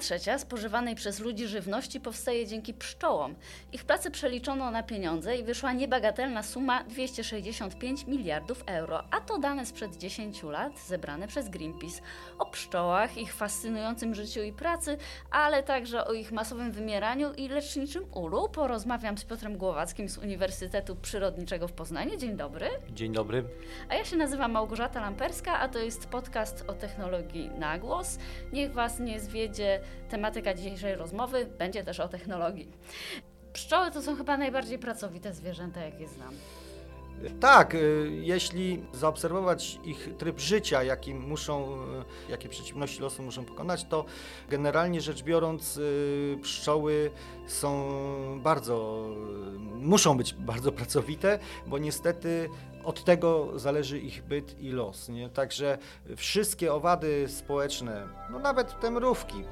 trzecia spożywanej przez ludzi żywności powstaje dzięki pszczołom. Ich pracę przeliczono na pieniądze i wyszła niebagatelna suma 265 miliardów euro, a to dane sprzed 10 lat zebrane przez Greenpeace. O pszczołach, ich fascynującym życiu i pracy, ale także o ich masowym wymieraniu i leczniczym ulu porozmawiam z Piotrem Głowackim z Uniwersytetu Przyrodniczego w Poznaniu. Dzień dobry. Dzień dobry. A ja się nazywam Małgorzata Lamperska, a to jest podcast o technologii na głos. Niech Was nie zwiedzie tematyka dzisiejszej rozmowy, będzie też o technologii. Pszczoły to są chyba najbardziej pracowite zwierzęta, jakie znam. Tak, y, jeśli zaobserwować ich tryb życia, jaki muszą, y, jakie przeciwności losu muszą pokonać, to generalnie rzecz biorąc y, pszczoły są bardzo, muszą być bardzo pracowite, bo niestety od tego zależy ich byt i los. Nie? Także wszystkie owady społeczne, no nawet te mrówki,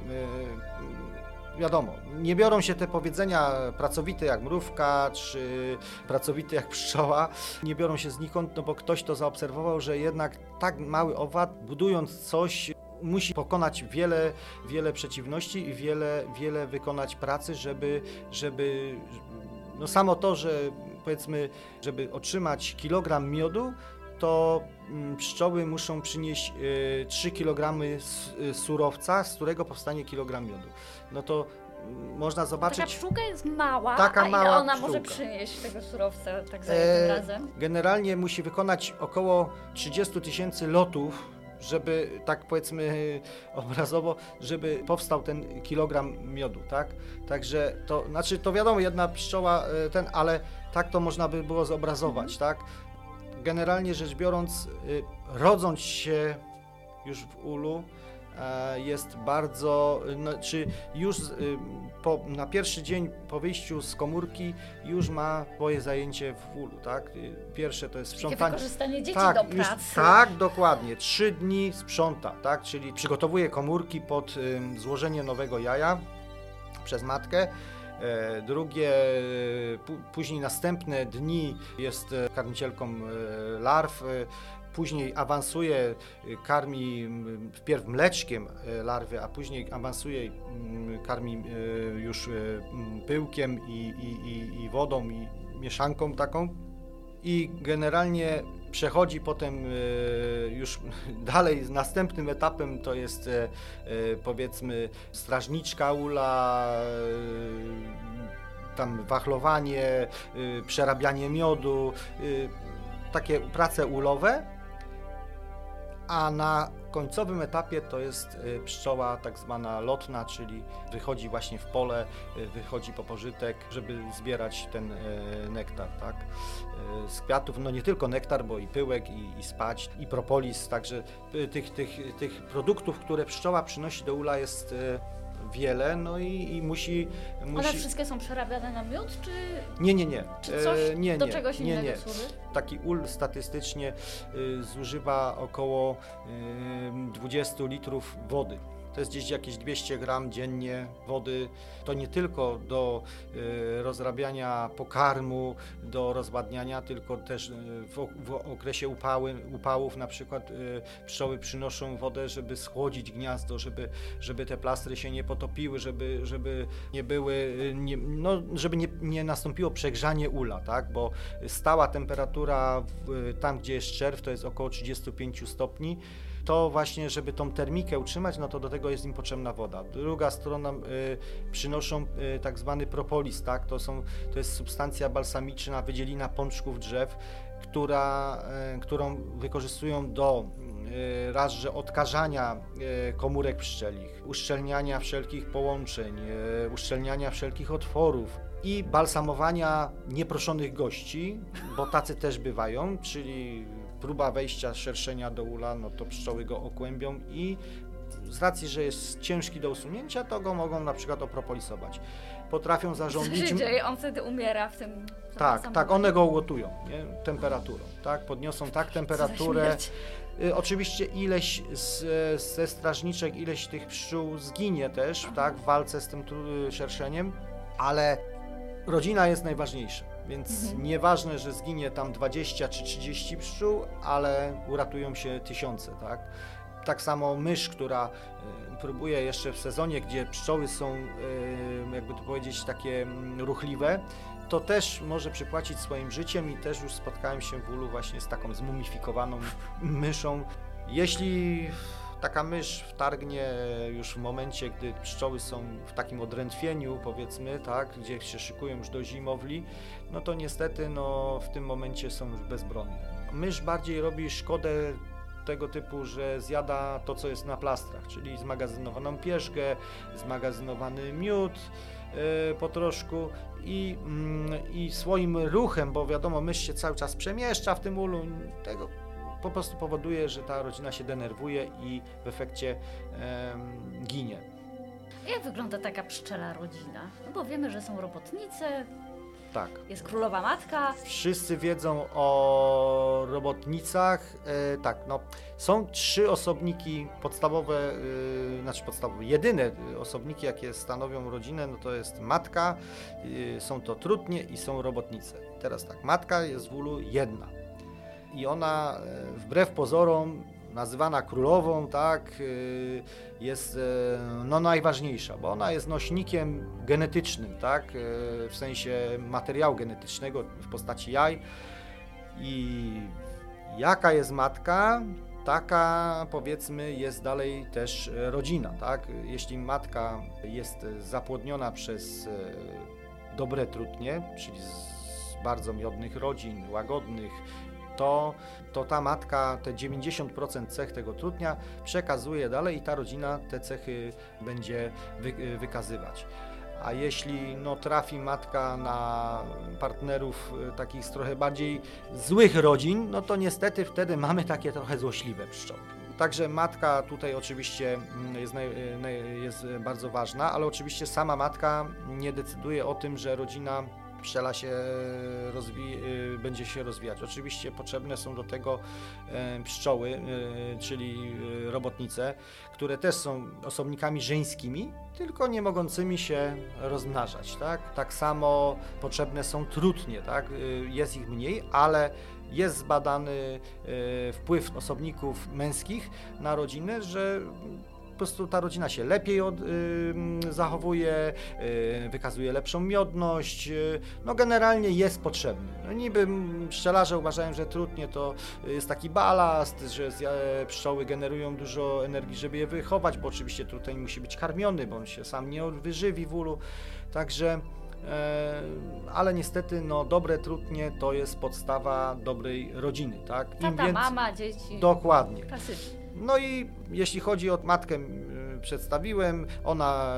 wiadomo, nie biorą się te powiedzenia pracowite jak mrówka, czy pracowity jak pszczoła, nie biorą się znikąd, no bo ktoś to zaobserwował, że jednak tak mały owad, budując coś, musi pokonać wiele, wiele przeciwności i wiele, wiele wykonać pracy, żeby, żeby no samo to, że powiedzmy, żeby otrzymać kilogram miodu, to mm, pszczoły muszą przynieść 3 y, kg y, surowca, z którego powstanie kilogram miodu. No to mm, można zobaczyć. Taka pszczółka jest mała, taka a mała ona pszczółka. może przynieść tego surowca tak za e, razem? Generalnie musi wykonać około 30 tysięcy lotów, żeby tak powiedzmy obrazowo, żeby powstał ten kilogram miodu, tak? Także to, znaczy to wiadomo, jedna pszczoła e, ten, ale tak to można by było zobrazować, mhm. tak? generalnie rzecz biorąc, y, rodząc się już w ulu, e, jest bardzo, no, czy już y, po, na pierwszy dzień po wyjściu z komórki już ma swoje zajęcie w ulu, tak? Y, pierwsze to jest sprzątanie. wykorzystanie dzieci tak, do pracy. Już, tak, dokładnie. Trzy dni sprząta, tak? Czyli przygotowuje komórki pod złożenie nowego jaja przez matkę. E, drugie, później następne dni jest e, karmicielką e, larw, później awansuje, karmi wpierw mleczkiem larwy, a później awansuje, karmi już pyłkiem i, i, i wodą i mieszanką taką. I generalnie przechodzi potem już dalej, następnym etapem to jest powiedzmy strażniczka ula, tam wachlowanie, y, przerabianie miodu, y, takie prace ulowe, a na końcowym etapie to jest y, pszczoła tak zwana lotna, czyli wychodzi właśnie w pole, wychodzi po pożytek, żeby zbierać ten nektar, tak? Z kwiatów, no nie tylko nektar, bo i pyłek, i, i spać, i propolis, także tych, tych, tych produktów, które pszczoła przynosi do ula jest wiele, no i, i musi, musi... One wszystkie są przerabiane na miód, czy... Nie, nie, nie. Czy coś e, nie, nie, do czegoś nie, nie. służy? Taki ul statystycznie y, zużywa około y, 20 litrów wody to jest gdzieś jakieś 200 gram dziennie wody. To nie tylko do y, rozrabiania pokarmu, do rozwadniania, tylko też y, w, w okresie upały, upałów na przykład y, pszczoły przynoszą wodę, żeby schłodzić gniazdo, żeby, żeby te plastry się nie potopiły, żeby, żeby nie były, nie, no, żeby nie, nie nastąpiło przegrzanie ula, tak? bo stała temperatura w, tam, gdzie jest czerw, to jest około 35 stopni to właśnie, żeby tą termikę utrzymać, no to do tego jest im potrzebna woda. Druga strona y, przynoszą y, tak zwany propolis, tak? To, są, to jest substancja balsamiczna, wydzielina pączków drzew, która, y, którą wykorzystują do y, raz, że odkażania y, komórek pszczelich, uszczelniania wszelkich połączeń, y, uszczelniania wszelkich otworów, i balsamowania nieproszonych gości, bo tacy też bywają, czyli próba wejścia szerszenia do ula, no to pszczoły go okłębią i z racji, że jest ciężki do usunięcia, to go mogą na przykład opropolisować. Potrafią zarządzić... Dzieje? On wtedy umiera w tym... Tak, tak, one go ugotują nie? temperaturą, tak, podniosą tak temperaturę. Y, oczywiście ileś z, ze strażniczek, ileś tych pszczół zginie też, tak, w walce z tym szerszeniem, ale rodzina jest najważniejsza. Więc mhm. nieważne, że zginie tam 20 czy 30 pszczół, ale uratują się tysiące, tak? Tak samo mysz, która y, próbuje jeszcze w sezonie, gdzie pszczoły są, y, jakby to powiedzieć, takie mm, ruchliwe, to też może przypłacić swoim życiem i też już spotkałem się w ulu właśnie z taką zmumifikowaną myszą. Jeśli taka mysz wtargnie już w momencie, gdy pszczoły są w takim odrętwieniu, powiedzmy, tak, gdzie się szykują już do zimowli, no to niestety no, w tym momencie są już bezbronne. Mysz bardziej robi szkodę tego typu, że zjada to, co jest na plastrach, czyli zmagazynowaną pierzgę, zmagazynowany miód yy, po troszku i, mm, i swoim ruchem, bo wiadomo, mysz się cały czas przemieszcza w tym ulu, tego po prostu powoduje, że ta rodzina się denerwuje i w efekcie em, ginie. Jak wygląda taka pszczela rodzina? No bo wiemy, że są robotnice, Tak. jest królowa matka. Wszyscy wiedzą o robotnicach. E, tak, no, są trzy osobniki podstawowe, e, znaczy podstawowe, jedyne osobniki, jakie stanowią rodzinę, no to jest matka, e, są to trutnie i są robotnice. Teraz tak, matka jest w ulu jedna i ona e, wbrew pozorom nazywana królową, tak, y, jest e, no, najważniejsza, bo ona jest nośnikiem genetycznym, tak, e, w sensie materiału genetycznego w postaci jaj. I jaka jest matka, taka powiedzmy jest dalej też e, rodzina, tak. Jeśli matka jest zapłodniona przez e, dobre trutnie, czyli z bardzo miodnych rodzin, łagodnych, to, to ta matka te 90% cech tego trutnia przekazuje dalej i ta rodzina te cechy będzie wy, wykazywać. A jeśli no, trafi matka na partnerów y, takich z trochę bardziej złych rodzin, no to niestety wtedy mamy takie trochę złośliwe pszczoły. Także matka tutaj oczywiście mm, jest, naj, jest bardzo ważna, ale oczywiście sama matka nie decyduje o tym, że rodzina pszczela się rozwi- y, będzie się rozwijać. Oczywiście potrzebne są do tego e, pszczoły, czyli robotnice, które też są osobnikami żeńskimi, tylko nie mogącymi się rozmnażać. Tak, tak samo potrzebne są trutnie, tak? jest ich mniej, ale jest zbadany wpływ osobników męskich na rodzinę, że prostu ta rodzina się lepiej od, y, zachowuje, y, wykazuje lepszą miodność, y, no generalnie jest potrzebny. No niby pszczelarze uważają, że trudnie to jest taki balast, że pszczoły generują dużo energii, żeby je wychować, bo oczywiście truteń musi być karmiony, bo on się sam nie wyżywi w ulu, także e, ale niestety no, dobre trudnie to jest podstawa dobrej rodziny, tak? Im Tata, mama, dzieci. Dokładnie. Klasycznie. No i jeśli chodzi o matkę, przedstawiłem, ona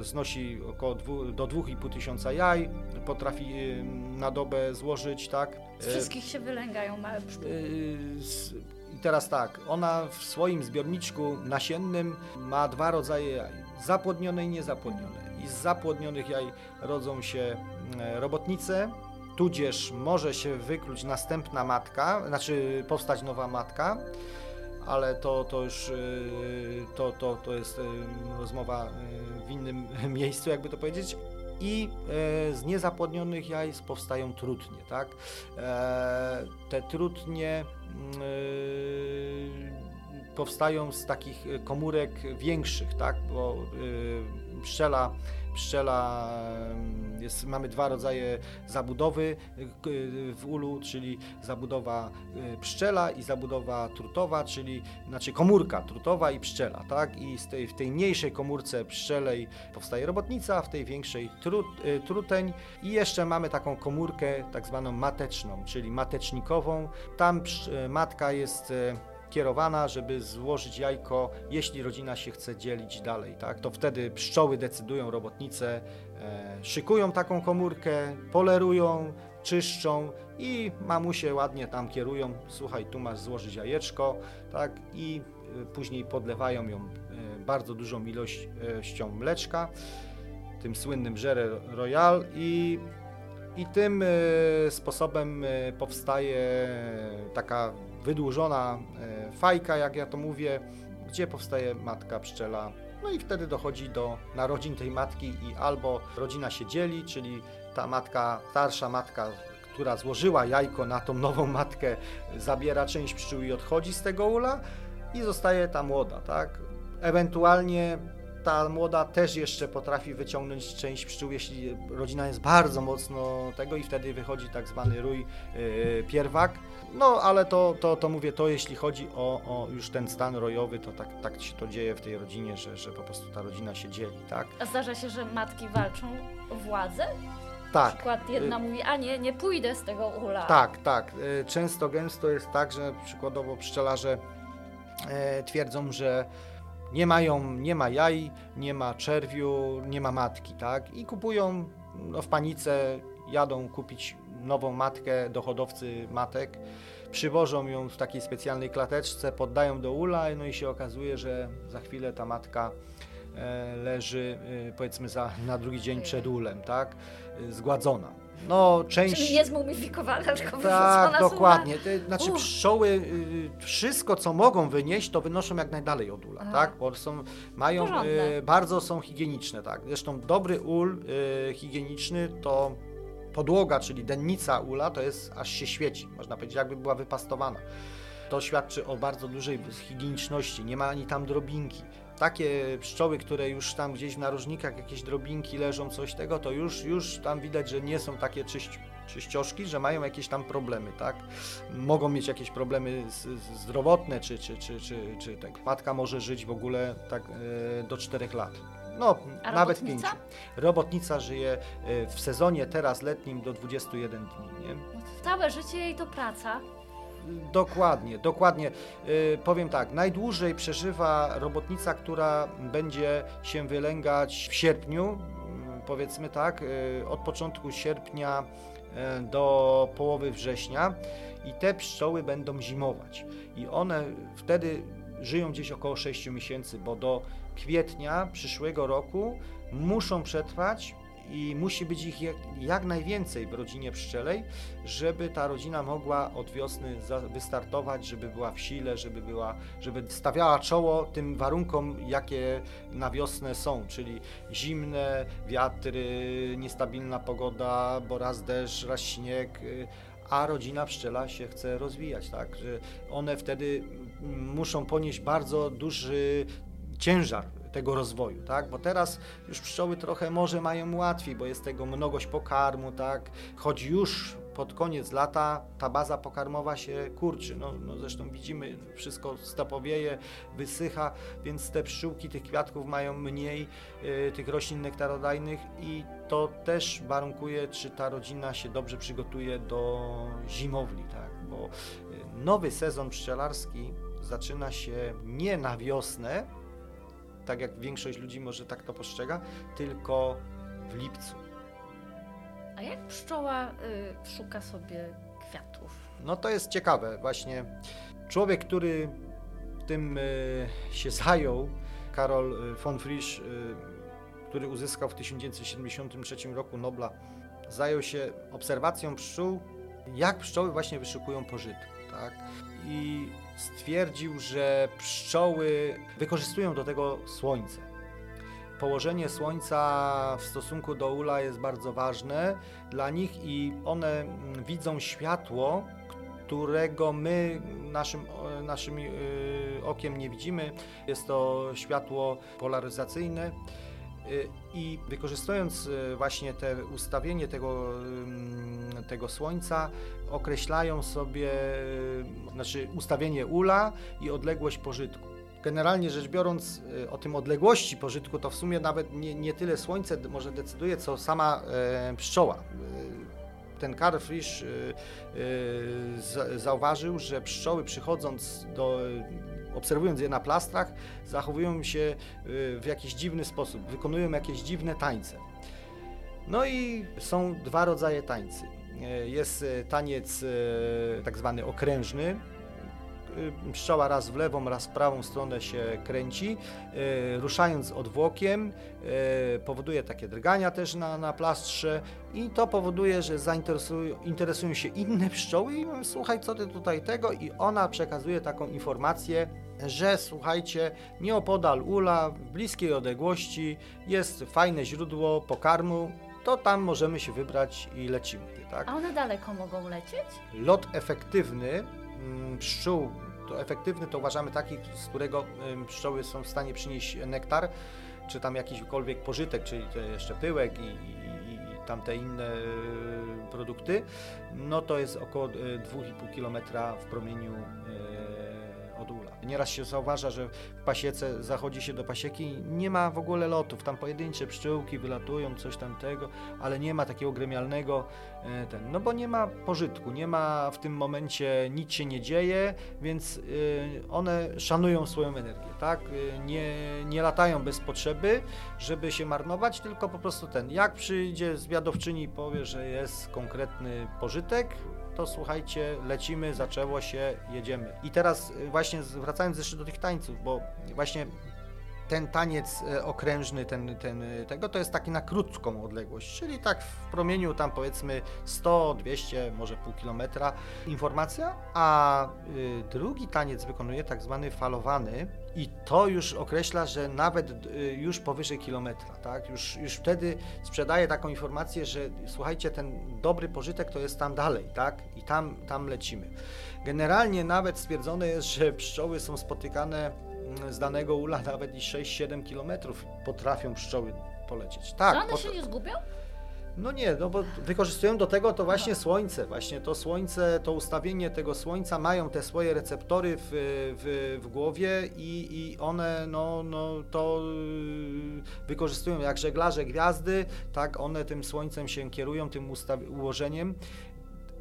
y, znosi około dwu, do 2,5 tysiąca jaj, potrafi y, na dobę złożyć, tak? Z wszystkich się wylęgają małe pszczółki. I teraz tak, ona w swoim zbiorniczku nasiennym ma dwa rodzaje jaj, zapłodnione i niezapłodnione. I z zapłodnionych jaj rodzą się robotnice, tudzież może się wykluć następna matka, znaczy powstać nowa matka, ale to, to już y, to, to, to jest y, rozmowa y, w innym miejscu, jakby to powiedzieć. I z niezapłodnionych jaj powstają trutnie, tak? E, te trutnie powstają z takich komórek większych, tak? Bo pszczela pszczela, jest, mamy dwa rodzaje zabudowy w ulu, czyli zabudowa y, pszczela i zabudowa trutowa, czyli znaczy komórka trutowa i pszczela, tak? I tej, w tej mniejszej komórce pszczelej powstaje robotnica, w tej większej trut, y, truteń i jeszcze mamy taką komórkę tak zwaną mateczną, czyli matecznikową. Tam matka jest kierowana, żeby złożyć jajko, jeśli rodzina się chce dzielić dalej, tak? To wtedy pszczoły decydują, robotnice e, szykują taką komórkę, polerują, czyszczą i mamusie ładnie tam kierują, słuchaj, tu masz złożyć jajeczko, tak? I e, później podlewają ją e, bardzo dużą ilością mleczka, tym słynnym Żere Royal i i tym e, sposobem powstaje taka wydłużona e, fajka, jak ja to mówię, gdzie powstaje matka pszczela. No i wtedy dochodzi do narodzin tej matki i albo rodzina się dzieli, czyli ta matka, starsza matka, która złożyła jajko na tą nową matkę, zabiera część pszczół i odchodzi z tego ula, i zostaje ta młoda, tak? Ewentualnie ta młoda też jeszcze potrafi wyciągnąć część pszczół, jeśli rodzina jest bardzo mocno tego i wtedy wychodzi tak zwany rój yy, pierwak. No ale to, to, to mówię, to jeśli chodzi o, o już ten stan rojowy, to tak, tak się to dzieje w tej rodzinie, że, że po prostu ta rodzina się dzieli, tak? A zdarza się, że matki walczą o władzę? Na Tak. przykład jedna Y- mówi, a nie, nie pójdę z tego ula. Tak, tak. Y, Często, gęsto jest tak, że przykładowo pszczelarze e, twierdzą, że nie mają, nie ma jaj, nie ma czerwiu, nie ma matki, tak? I kupują no, w panice, jadą kupić nową matkę do hodowcy matek, przywożą ją w takiej specjalnej klateczce, poddają do ula, no i się okazuje, że za chwilę ta matka e, leży e, powiedzmy za, na drugi dzień przed ulem, tak? E, Zgładzona. No, część... Czyli nie zmumifikowana, tylko Tak, ula. dokładnie. Te, znaczy Uff. pszczoły y, wszystko, co mogą wynieść, to wynoszą jak najdalej od ula, Aha. tak? Bo są, mają, Porządne. y, bardzo są higieniczne, tak? Zresztą dobry ul y, higieniczny to podłoga, czyli dennica ula, to jest aż się świeci, można powiedzieć, jakby była wypastowana. To świadczy o bardzo dużej higieniczności, nie ma ani tam drobinki. Takie pszczoły, które już tam gdzieś w narożnikach jakieś drobinki leżą, coś tego, to już, już tam widać, że nie są takie czyść, czyścioszki, że mają jakieś tam problemy, tak? Mogą mieć jakieś problemy zdrowotne, czy, czy, czy, czy, czy tak. Matka może żyć w ogóle tak e, do 4 lat. No, A nawet robotnica? 5. Robotnica żyje e, w sezonie teraz letnim do 21 dni, nie? No całe życie jej to praca. Dokładnie, dokładnie. Y, powiem tak, najdłużej przeżywa robotnica, która będzie się wylęgać w sierpniu, mm, powiedzmy tak, y, od początku sierpnia y, do połowy września i te pszczoły będą zimować. I one wtedy żyją gdzieś około 6 miesięcy, bo do kwietnia przyszłego roku muszą przetrwać i musi być ich jak, jak najwięcej w rodzinie pszczelej, żeby ta rodzina mogła od wiosny wystartować, żeby była w sile, żeby, była, żeby stawiała czoło tym warunkom, jakie na wiosnę są, czyli zimne wiatry, niestabilna pogoda, bo raz deszcz, raz śnieg, y, a rodzina pszczela się chce rozwijać, tak, że one wtedy mm, muszą ponieść bardzo duży ciężar tego rozwoju, tak? Bo teraz już pszczoły trochę może mają łatwiej, bo jest tego mnogość pokarmu, tak? Choć już pod koniec lata ta baza pokarmowa się kurczy. No, no zresztą widzimy, wszystko stopowieje, wysycha, więc te pszczółki tych kwiatków mają mniej y, tych roślin nektarodajnych i to też warunkuje, czy ta rodzina się dobrze przygotuje do zimowli, tak? Bo y, nowy sezon pszczelarski zaczyna się nie na wiosnę, tak jak większość ludzi może tak to postrzega, tylko w lipcu. A jak pszczoła y, szuka sobie kwiatów? No to jest ciekawe, właśnie człowiek, który tym y, się zajął, Karol y, von Frisch, y, który uzyskał w 1973 roku Nobla, zajął się obserwacją pszczół, jak pszczoły właśnie wyszukują pożytku, tak? I stwierdził, że pszczoły wykorzystują do tego słońce. Położenie słońca w stosunku do ula jest bardzo ważne dla nich i one widzą światło, którego my naszym, naszym y, okiem nie widzimy. Jest to światło polaryzacyjne. Y, I wykorzystując y, właśnie te ustawienie tego, tego słońca, określają sobie y, znaczy ustawienie ula i odległość pożytku. Generalnie rzecz biorąc, o tym odległości pożytku, to w sumie nawet nie, nie tyle słońce może decyduje, co sama e, pszczoła. Ten za- zauważył, że pszczoły przychodząc do, obserwując je na plastrach, zachowują się y, w jakiś dziwny sposób, wykonują jakieś dziwne tańce. No i są dwa rodzaje tańcy. E, Jest e, taniec tak zwany okrężny. Y, Pszczoła raz w lewą, raz w prawą stronę się kręci, e, ruszając odwłokiem, e, powoduje takie drgania też na, na plastrze i to powoduje, że zainteresują interesują się inne pszczoły i mówią, słuchaj, co ty tutaj tego i ona przekazuje taką informację, że słuchajcie, nieopodal ula, w bliskiej odległości jest fajne źródło pokarmu, to tam możemy się wybrać i lecimy, tak? A one daleko mogą lecieć? Lot efektywny pszczół To efektywny to uważamy taki, z którego pszczoły są w stanie przynieść nektar, czy tam jakiśkolwiek pożytek, czyli jeszcze pyłek i, i, i tamte inne y, produkty, no to jest około y, 2,5 km w promieniu y. Nieraz się zauważa, że w pasiece zachodzi się do pasieki, nie ma w ogóle lotów, tam pojedyncze pszczółki wylatują, coś tamtego, ale nie ma takiego gremialnego e, ten, no bo nie ma pożytku, nie ma w tym momencie, nic się nie dzieje, więc y, one szanują swoją energię, tak? Y, Nie, nie latają bez potrzeby, żeby się marnować, tylko po prostu ten, jak przyjdzie zwiadowczyni i powie, że jest konkretny pożytek, to słuchajcie, lecimy, zaczęło się, jedziemy. I teraz y, właśnie wracając jeszcze do tych tańców, bo właśnie ten taniec e, okrężny, ten, ten, e, tego, to jest taki na krótką odległość, czyli tak w promieniu tam powiedzmy 100, 200, może pół kilometra. Informacja, a y, drugi taniec wykonuje tak zwany falowany i to już określa, że nawet y, już powyżej kilometra, tak, już, już wtedy sprzedaje taką informację, że słuchajcie, ten dobry pożytek to jest tam dalej, tak, i tam, tam lecimy. Generalnie nawet stwierdzone jest, że pszczoły są spotykane mm, z danego ula nawet i 6-7 kilometrów potrafią pszczoły polecieć. Tak, Czy one się nie zgubią? No nie, no bo wykorzystują do tego to właśnie słońce, właśnie to słońce, to ustawienie tego słońca, mają te swoje receptory w, w, w głowie i, i one no, no to y, wykorzystują jak żeglarze gwiazdy, tak one tym słońcem się kierują, tym ułożeniem.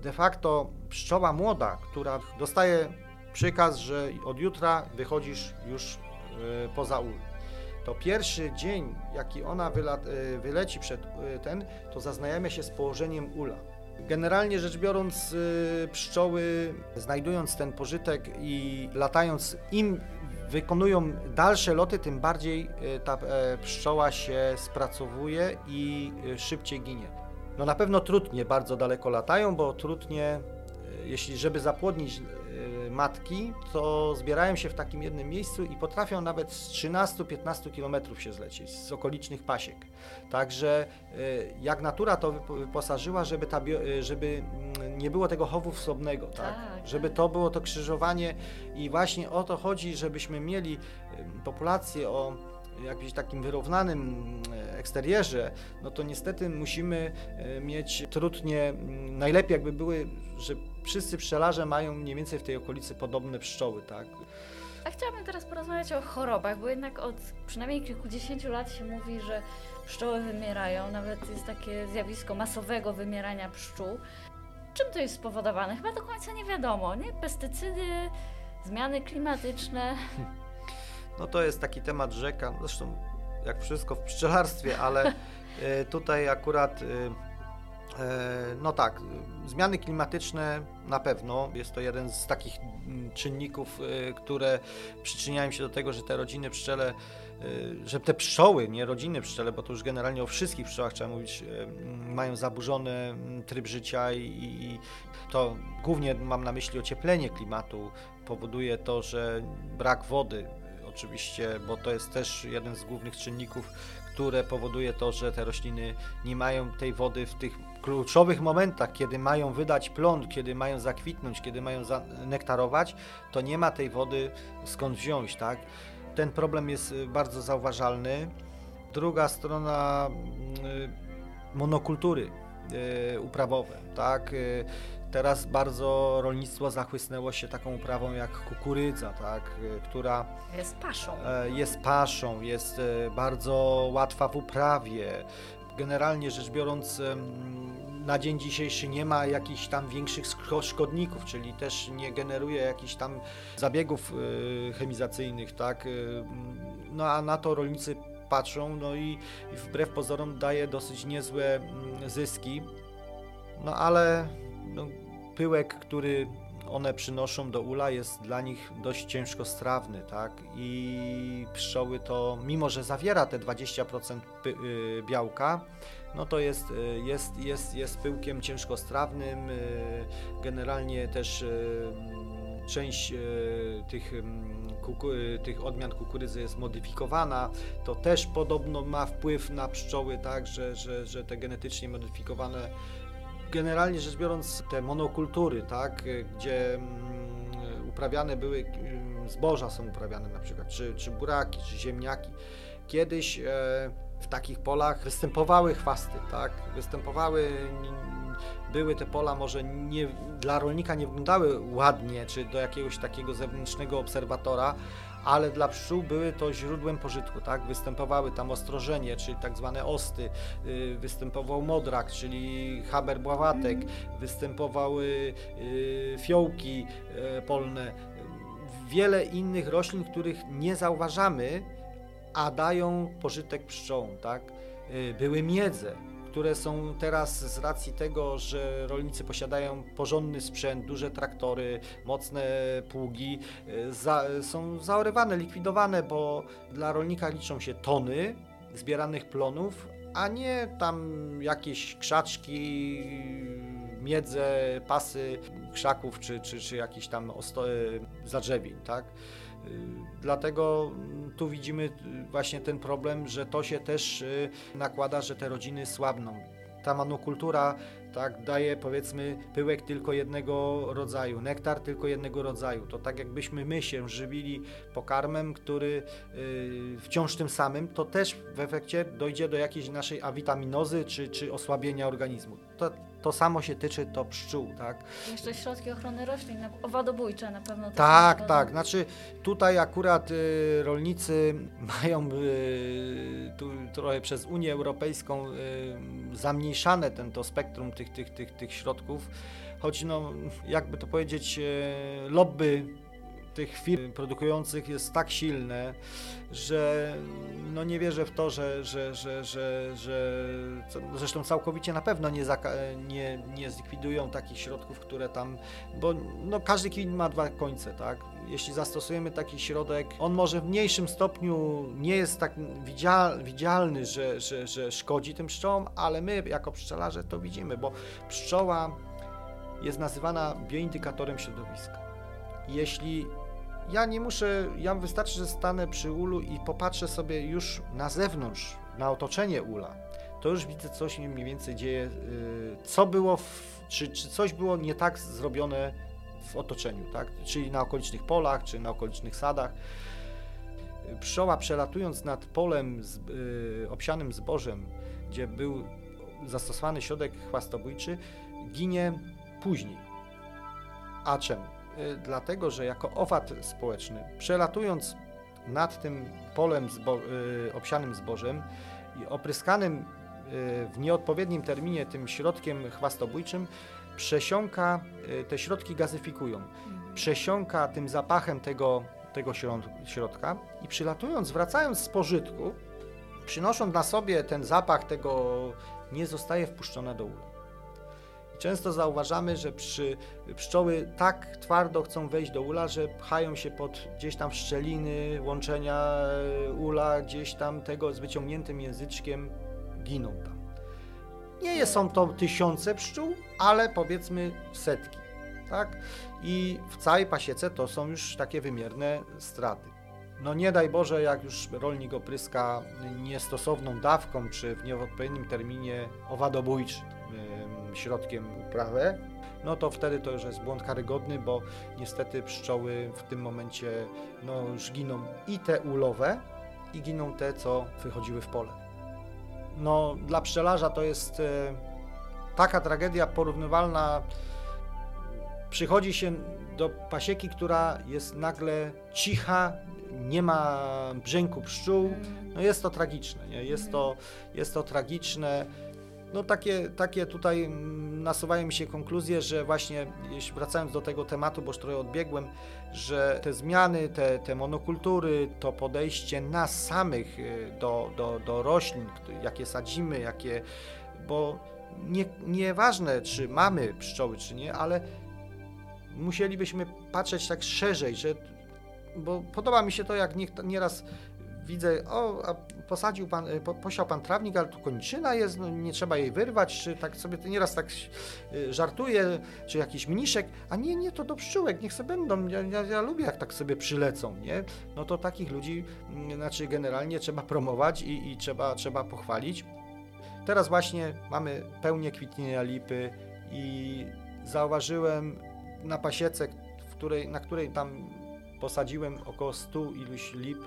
De facto pszczoła młoda, która dostaje przykaz, że od jutra wychodzisz już y, poza ul to pierwszy dzień, jaki ona y, wyleci przed y, ten, to zaznajamia się z położeniem ula. Generalnie rzecz biorąc, y, pszczoły, znajdując ten pożytek i latając, im wykonują dalsze loty, tym bardziej ta e, pszczoła się spracowuje i szybciej ginie. No na pewno trutnie bardzo daleko latają, bo trutnie, y, jeśli żeby zapłodnić matki, to zbierają się w takim jednym miejscu i potrafią nawet z 13-15 km się zlecieć z okolicznych pasiek. Także y, jak natura to wypo- wyposażyła, żeby, ta y, żeby mm, nie było tego chowu wsobnego, tak? Tak, żeby tak. to było to krzyżowanie i właśnie o to chodzi, żebyśmy mieli y, populację o jakimś takim wyrównanym y, eksterierze, no to niestety musimy y, mieć trudnie, mm, najlepiej jakby były, że wszyscy pszczelarze mają mniej więcej w tej okolicy podobne pszczoły, tak? A chciałabym teraz porozmawiać o chorobach, bo jednak od przynajmniej kilkudziesięciu lat się mówi, że pszczoły wymierają. Nawet jest takie zjawisko masowego wymierania pszczół. Czym to jest spowodowane? Chyba do końca nie wiadomo, nie? Pestycydy, zmiany klimatyczne. No to jest taki temat rzeka, zresztą jak wszystko w pszczelarstwie, ale e, tutaj akurat, e, no tak, e, zmiany klimatyczne na pewno, jest to jeden z takich mm, czynników, e, które przyczyniają się do tego, że te rodziny pszczele, e, że te pszczoły, nie rodziny pszczele, bo to już generalnie o wszystkich pszczołach trzeba mówić, e, mają zaburzony tryb życia i to głównie mam na myśli ocieplenie klimatu, powoduje to, że brak wody, oczywiście, bo to jest też jeden z głównych czynników, które powoduje to, że te rośliny nie mają tej wody w tych kluczowych momentach, kiedy mają wydać plon, kiedy mają zakwitnąć, kiedy mają nektarować, to nie ma tej wody skąd wziąć, tak? Ten problem jest y, bardzo zauważalny. Druga strona y, monokultury y, uprawowe, tak? Teraz bardzo rolnictwo zachłysnęło się taką uprawą jak kukurydza, tak? która Jest paszą. e, jest paszą, jest e, bardzo łatwa w uprawie. Generalnie rzecz biorąc, na dzień dzisiejszy nie ma jakichś tam większych szko- szkodników, czyli też nie generuje jakichś tam zabiegów e, chemizacyjnych, tak? E, No a na to rolnicy patrzą, no i, wbrew pozorom daje dosyć niezłe zyski. No ale no, pyłek, który one przynoszą do ula jest dla nich dość ciężko strawny, tak? I pszczoły to, mimo że zawiera te 20% py, y, białka, no to jest, y, jest, jest, jest pyłkiem ciężkostrawnym. y, Generalnie też część tych, tych odmian kukurydzy jest modyfikowana. To też podobno ma wpływ na pszczoły, tak? Że, że, że te genetycznie modyfikowane generalnie rzecz biorąc, te monokultury, tak, gdzie mm, uprawiane były, y, zboża są uprawiane na przykład, czy, czy buraki, czy ziemniaki. Kiedyś e, w takich polach występowały chwasty, tak? Występowały, były te pola może nie, dla rolnika nie wyglądały ładnie, czy do jakiegoś takiego zewnętrznego obserwatora, ale dla pszczół były to źródłem pożytku, tak? Występowały tam ostrożenie, czyli tak zwane osty, y, występował modrak, czyli haber bławatek, występowały y, fiołki y, polne, wiele innych roślin, których nie zauważamy, a dają pożytek pszczołom, tak? Były miedze, które są teraz z racji tego, że rolnicy posiadają porządny sprzęt, duże traktory, mocne pługi, e, za, są zaorywane, likwidowane, bo dla rolnika liczą się tony zbieranych plonów, a nie tam jakieś krzaczki, miedze, pasy krzaków czy, czy, czy jakieś tam osto- zadrzewień, tak? Y, dlatego tu widzimy właśnie ten problem, że to się też y, nakłada, że te rodziny słabną. Ta monokultura tak, daje powiedzmy pyłek tylko jednego rodzaju, nektar tylko jednego rodzaju. To tak jakbyśmy my się żywili pokarmem, który yy, wciąż tym samym, to też w efekcie dojdzie do jakiejś naszej awitaminozy czy, czy osłabienia organizmu. To, to samo się tyczy to pszczół, tak? Jeszcze środki ochrony roślin, owadobójcze na pewno. Tak, tak. Znaczy tutaj akurat y, rolnicy mają y, tu trochę przez Unię Europejską y, zamniejszane ten, to spektrum tych, tych, tych, tych środków, choć no, jakby to powiedzieć, y, lobby tych firm produkujących jest tak silne, że no nie wierzę w to, że, że, że, że, że zresztą całkowicie na pewno nie, nie, nie zlikwidują takich środków, które tam, bo no każdy kwin ma dwa końce, tak? Jeśli zastosujemy taki środek, on może w mniejszym stopniu nie jest tak widzial, widzialny, że, że, że szkodzi tym pszczołom, ale my jako pszczelarze to widzimy, bo pszczoła jest nazywana bioindykatorem środowiska. Jeśli ja nie muszę, ja wystarczy, że stanę przy ulu i popatrzę sobie już na zewnątrz, na otoczenie ula, to już widzę, co się mniej więcej dzieje, y, co było, w, czy, czy coś było nie tak zrobione w otoczeniu, tak? czyli na okolicznych polach, czy na okolicznych sadach. Pszczoła przelatując nad polem z, y, obsianym zbożem, gdzie był zastosowany środek chwastobójczy, ginie później. A czemu? Y, dlatego że jako owad społeczny, przelatując nad tym polem zbo y, obsianym zbożem i opryskanym y, w nieodpowiednim terminie tym środkiem chwastobójczym, przesiąka, te środki gazyfikują, mhm. przesiąka tym zapachem tego, tego środka i przylatując, wracając z pożytku, przynosząc na sobie ten zapach tego, nie zostaje wpuszczona do ula. Często zauważamy, że przy, pszczoły tak twardo chcą wejść do ula, że pchają się pod gdzieś tam szczeliny łączenia e, ula, gdzieś tam tego z wyciągniętym języczkiem giną tam. Nie są to tysiące pszczół, ale powiedzmy setki. Tak? I w całej pasiece to są już takie wymierne straty. No nie daj Boże, jak już rolnik opryska niestosowną dawką, czy w nieodpowiednim terminie owadobójczy środkiem uprawę, no to wtedy to już jest błąd karygodny, bo niestety pszczoły w tym momencie no, już giną i te ulowe, i giną te, co wychodziły w pole. No, dla pszczelarza to jest e, taka tragedia porównywalna. Przychodzi się do pasieki, która jest nagle cicha, nie ma brzęku pszczół. No jest to tragiczne, nie? Jest, to, jest to tragiczne. No takie, takie tutaj mm, nasuwają mi się konkluzje, że właśnie, wracając do tego tematu, bo już trochę odbiegłem, że te zmiany, te, te monokultury, to podejście nas samych y, do, do, do roślin, jakie sadzimy, jakie, bo nie, nieważne, czy mamy pszczoły, czy nie, ale musielibyśmy patrzeć tak szerzej, że bo podoba mi się to, jak nieraz widzę, o, posadził pan, e, po, posiał pan trawnik, ale tu koniczyna jest, no, nie trzeba jej wyrwać, czy tak sobie to nieraz tak e, żartuje, czy jakiś mniszek, a nie, nie, to do pszczółek, niech sobie będą, ja, ja, ja lubię jak tak sobie przylecą, nie? No to takich ludzi, mm, znaczy generalnie trzeba promować i, i trzeba, trzeba pochwalić. Teraz właśnie mamy pełnię kwitnienia lipy i zauważyłem na pasiece, której, na której tam posadziłem około 100 iluś lip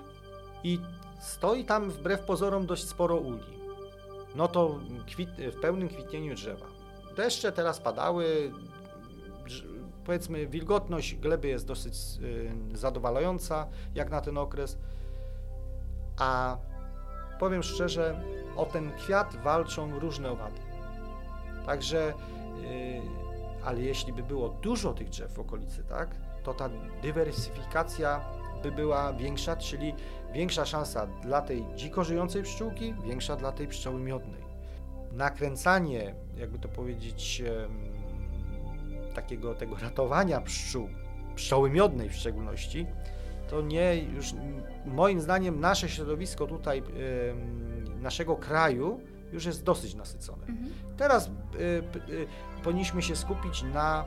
i stoi tam wbrew pozorom dość sporo uli. No to kwit, w pełnym kwitnieniu drzewa. Deszcze teraz padały, powiedzmy wilgotność gleby jest dosyć y, zadowalająca jak na ten okres, a powiem szczerze, o ten kwiat walczą różne owady. Także, y, ale jeśli by było dużo tych drzew w okolicy, tak, to ta dywersyfikacja by była większa, czyli większa szansa dla tej dziko żyjącej pszczółki, większa dla tej pszczoły miodnej. Nakręcanie, jakby to powiedzieć, takiego tego ratowania pszczół, pszczoły miodnej w szczególności, to nie już moim zdaniem nasze środowisko tutaj naszego kraju już jest dosyć nasycone. Mhm. Teraz y, y, powinniśmy się skupić na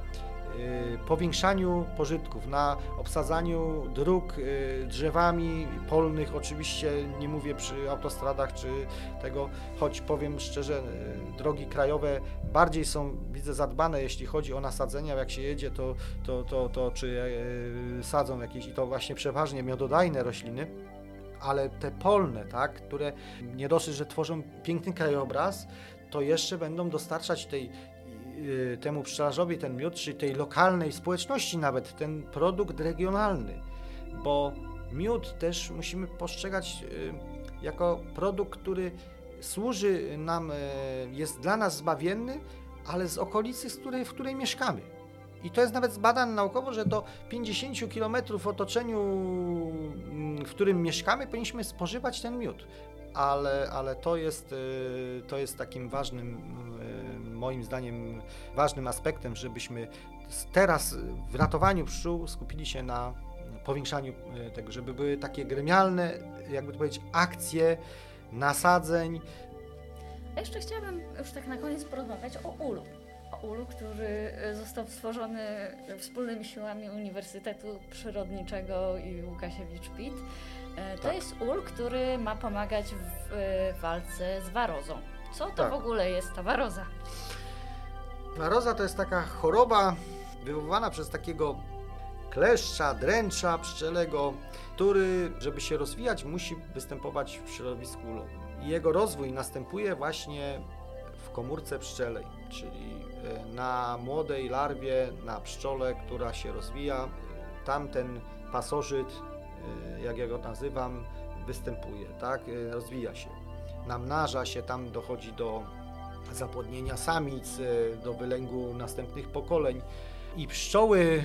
powiększaniu pożytków, na obsadzaniu dróg y, drzewami polnych, oczywiście nie mówię przy autostradach czy tego, choć powiem szczerze, y, drogi krajowe bardziej są, widzę, zadbane, jeśli chodzi o nasadzenia, jak się jedzie, to, to, to, to czy sadzą jakieś, i to właśnie przeważnie miododajne rośliny, ale te polne, tak, które nie dosyć, że tworzą piękny krajobraz, to jeszcze będą dostarczać tej Y, temu pszczelarzowi ten miód, czy tej lokalnej społeczności nawet, ten produkt regionalny, bo miód też musimy postrzegać y, jako produkt, który służy nam, y, jest dla nas zbawienny, ale z okolicy, z której, w której mieszkamy. I to jest nawet zbadane naukowo, że do 50 km w otoczeniu, mm, w którym mieszkamy, powinniśmy spożywać ten miód. Ale, ale to, jest, to jest takim ważnym moim zdaniem ważnym aspektem, żebyśmy teraz w ratowaniu pszczół skupili się na powiększaniu e, tego, żeby były takie gremialne, jakby to powiedzieć, akcje nasadzeń. A jeszcze chciałabym już tak na koniec porozmawiać o ulu. O ulu, który e, został stworzony wspólnymi siłami Uniwersytetu Przyrodniczego i Łukasiewicz-Pitt. E, to tak. jest ul, który ma pomagać w walce z warozą. Co to tak. w ogóle jest ta waroza? Waroza to jest taka choroba wywoływana przez takiego kleszcza, dręcza pszczelego, który, żeby się rozwijać, musi występować w środowisku ulowym. Jego rozwój następuje właśnie w komórce pszczelej, czyli e, na młodej larwie, na pszczole, która się rozwija. Tam ten pasożyt, e, jak ja go nazywam, występuje, tak? E, rozwija się namnaża się, tam dochodzi do zapłodnienia samic, e, do wylęgu następnych pokoleń. I pszczoły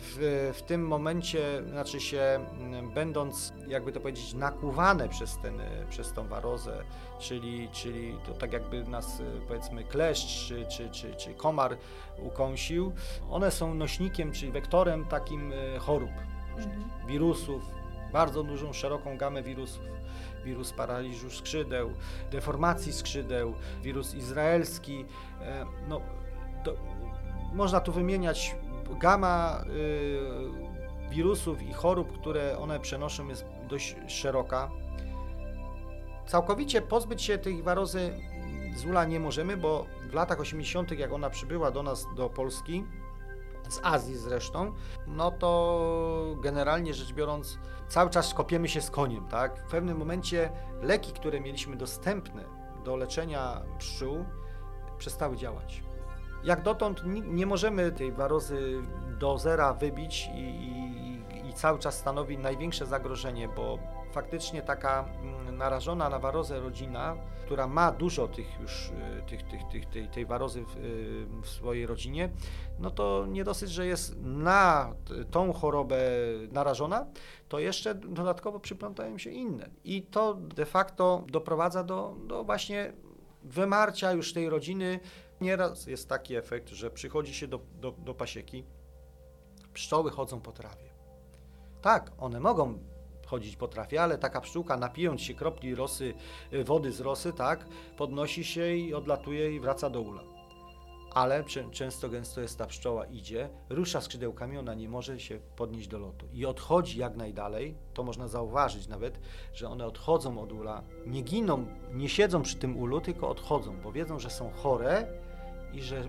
w, w, tym momencie, znaczy się będąc, jakby to powiedzieć, nakłuwane przez, ten, e, przez tą warozę, czyli, czyli to tak jakby nas e, powiedzmy kleszcz czy, czy, czy, czy komar ukąsił, one są nośnikiem, czyli wektorem takim chorób, mhm. wirusów, bardzo dużą, szeroką gamę wirusów wirus paraliżu skrzydeł, deformacji skrzydeł, wirus izraelski. E, no, można tu wymieniać gama y, wirusów i chorób, które one przenoszą jest dość szeroka. Całkowicie pozbyć się tej warozy z ula nie możemy, bo w latach 80., jak ona przybyła do nas, do Polski, z Azji zresztą, no to generalnie rzecz biorąc, cały czas kopiemy się z koniem, tak? W pewnym momencie leki, które mieliśmy dostępne do leczenia pszczół, przestały działać. Jak dotąd nie możemy tej warozy do zera wybić i, i, cały czas stanowi największe zagrożenie, bo faktycznie taka mm, narażona na warozę rodzina, która ma dużo tych już y, tych, tych, tych, tej, tej warozy w, y, w swojej rodzinie, no to nie dosyć, że jest na tą chorobę narażona, to jeszcze dodatkowo przyplątają się inne. I to de facto doprowadza do, do właśnie wymarcia już tej rodziny. Nieraz jest taki efekt, że przychodzi się do, do, do pasieki, pszczoły chodzą po trawie. Tak, one mogą chodzić potrafi, ale taka pszczółka napijąc się kropli rosy, y, wody z rosy, tak, podnosi się i odlatuje i wraca do ula. Ale często gęsto jest ta pszczoła idzie, rusza skrzydełkami, ona nie może się podnieść do lotu i odchodzi jak najdalej. To można zauważyć nawet, że one odchodzą od ula, nie giną, nie siedzą przy tym ulu, tylko odchodzą, bo wiedzą, że są chore i że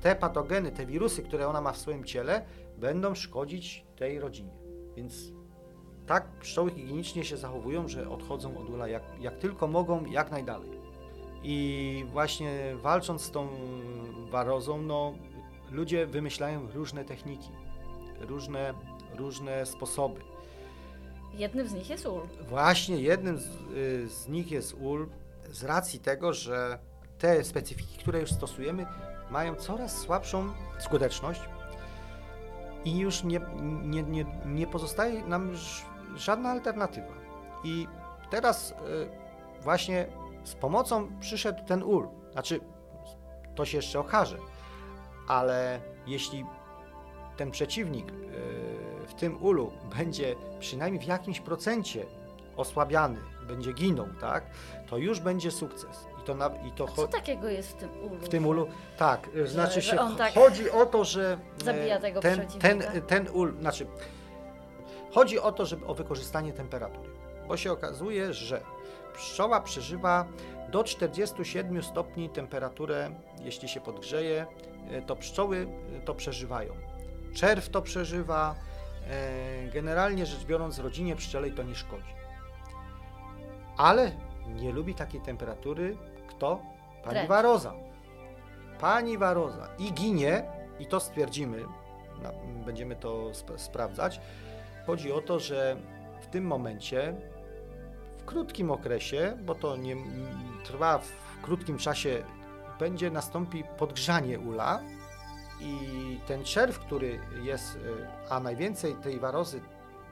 te patogeny, te wirusy, które ona ma w swoim ciele, będą szkodzić tej rodzinie. Więc tak pszczoły higienicznie się zachowują, że odchodzą od ula jak, jak tylko mogą, jak najdalej. I właśnie walcząc z tą warozą, no, ludzie wymyślają różne techniki, różne, różne sposoby. Jednym z nich jest ul. Właśnie jednym z, y, z nich jest ul z racji tego, że te specyfiki, które już stosujemy, mają coraz słabszą skuteczność i już nie, nie, nie, nie pozostaje nam ż- żadna alternatywa. I teraz y, właśnie z pomocą przyszedł ten ul. Znaczy, to się jeszcze okaże, ale jeśli ten przeciwnik y, w tym ulu będzie przynajmniej w jakimś procencie osłabiany, będzie ginął, tak, to już będzie sukces. To, na, i to co takiego jest w tym ulu? w tym ulu, tak, y, znaczy że się on tak chodzi o to, że e, zabija tego ten, ten, przeciwnika? ten ul, znaczy chodzi o to, żeby o wykorzystanie temperatury, bo się okazuje, że pszczoła przeżywa do 47 stopni temperaturę, jeśli się podgrzeje, e, to pszczoły e, to przeżywają. Czerw to przeżywa, e, generalnie rzecz biorąc rodzinie pszczelej to nie szkodzi. Ale nie lubi takiej temperatury kto? Pani Dręcz. Waroza. Pani Waroza i ginie, i to stwierdzimy, będziemy to sp- sprawdzać. Chodzi o to, że w tym momencie, w krótkim okresie, bo to nie trwa w krótkim czasie, będzie nastąpi podgrzanie ula i ten czerw, który jest, y, a najwięcej tej warozy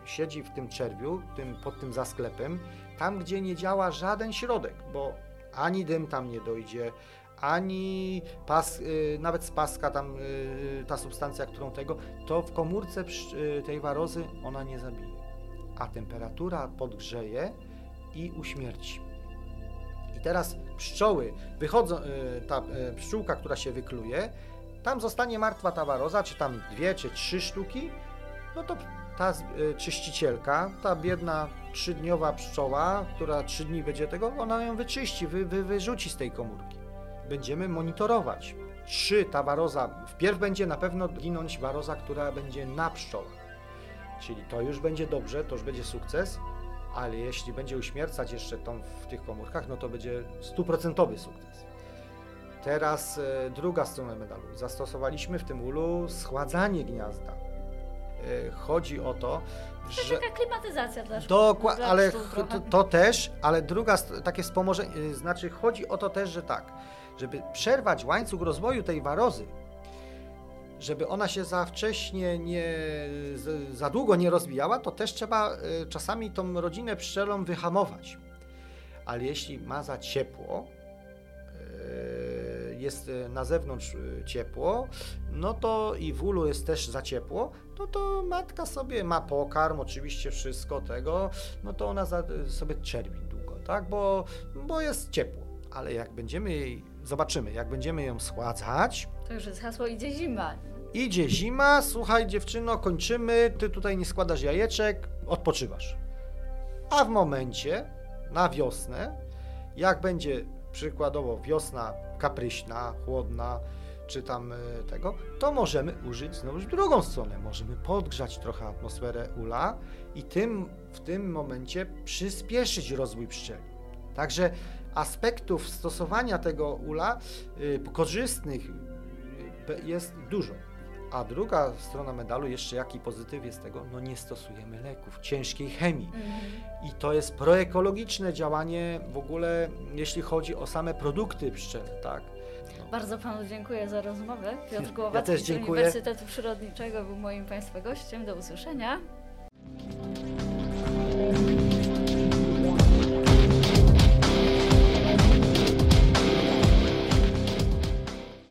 siedzi w tym czerwiu, tym, pod tym zasklepem, tam gdzie nie działa żaden środek, bo ani dym tam nie dojdzie, ani pas, y, nawet z paska tam y, ta substancja, którą tego, to w komórce y, tej warozy ona nie zabije. A temperatura podgrzeje i uśmierci. I teraz pszczoły wychodzą, ta pszczółka, która się wykluje, tam zostanie martwa ta waroza, czy tam dwie, czy trzy sztuki, no to ta y, czyścicielka, ta biedna trzydniowa pszczoła, która trzy dni będzie tego, ona ją wyczyści, wy, wy, wyrzuci z tej komórki. Będziemy monitorować, czy ta waroza, wpierw będzie na pewno ginąć waroza, która będzie na pszczołach. Czyli to już będzie dobrze, to już będzie sukces, ale jeśli będzie uśmiercać jeszcze tą w tych komórkach, no to będzie stuprocentowy sukces. Teraz e, druga strona medalu. Zastosowaliśmy w tym ulu schładzanie gniazda. E, chodzi o to, To że... taka klimatyzacja dla szkół. Dokładnie, ale to, to też, ale druga takie wspomożenie, znaczy chodzi o to też, że tak, żeby przerwać łańcuch rozwoju tej warozy, żeby ona się za wcześnie nie, za długo nie rozwijała, to też trzeba y, czasami tą rodzinę pszczelą wyhamować. Ale jeśli ma za ciepło, y, jest y, na zewnątrz y, ciepło, no to i w ulu jest też za ciepło, no to matka sobie ma pokarm, oczywiście wszystko tego, no to ona za, sobie czerwi długo, tak, bo, bo jest ciepło. Ale jak będziemy jej, zobaczymy, jak będziemy ją schładzać, To już jest hasło idzie zima. idzie zima, słuchaj dziewczyno, kończymy, ty tutaj nie składasz jajeczek, odpoczywasz. A w momencie, na wiosnę, jak będzie przykładowo wiosna kapryśna, chłodna, czy tam e, tego, to możemy użyć znowu drugą stronę. Możemy podgrzać trochę atmosferę ula i tym, w tym momencie przyspieszyć rozwój pszczeli. Także aspektów stosowania tego ula y, korzystnych y, jest dużo. A druga strona medalu, jeszcze jaki pozytyw jest tego, no nie stosujemy leków, ciężkiej chemii. Mhm. I to jest proekologiczne działanie w ogóle, jeśli chodzi o same produkty pszczele, tak? No. Bardzo Panu dziękuję za rozmowę. Piotr Głowacki ja z Uniwersytetu Przyrodniczego był moim Państwa gościem. Do usłyszenia.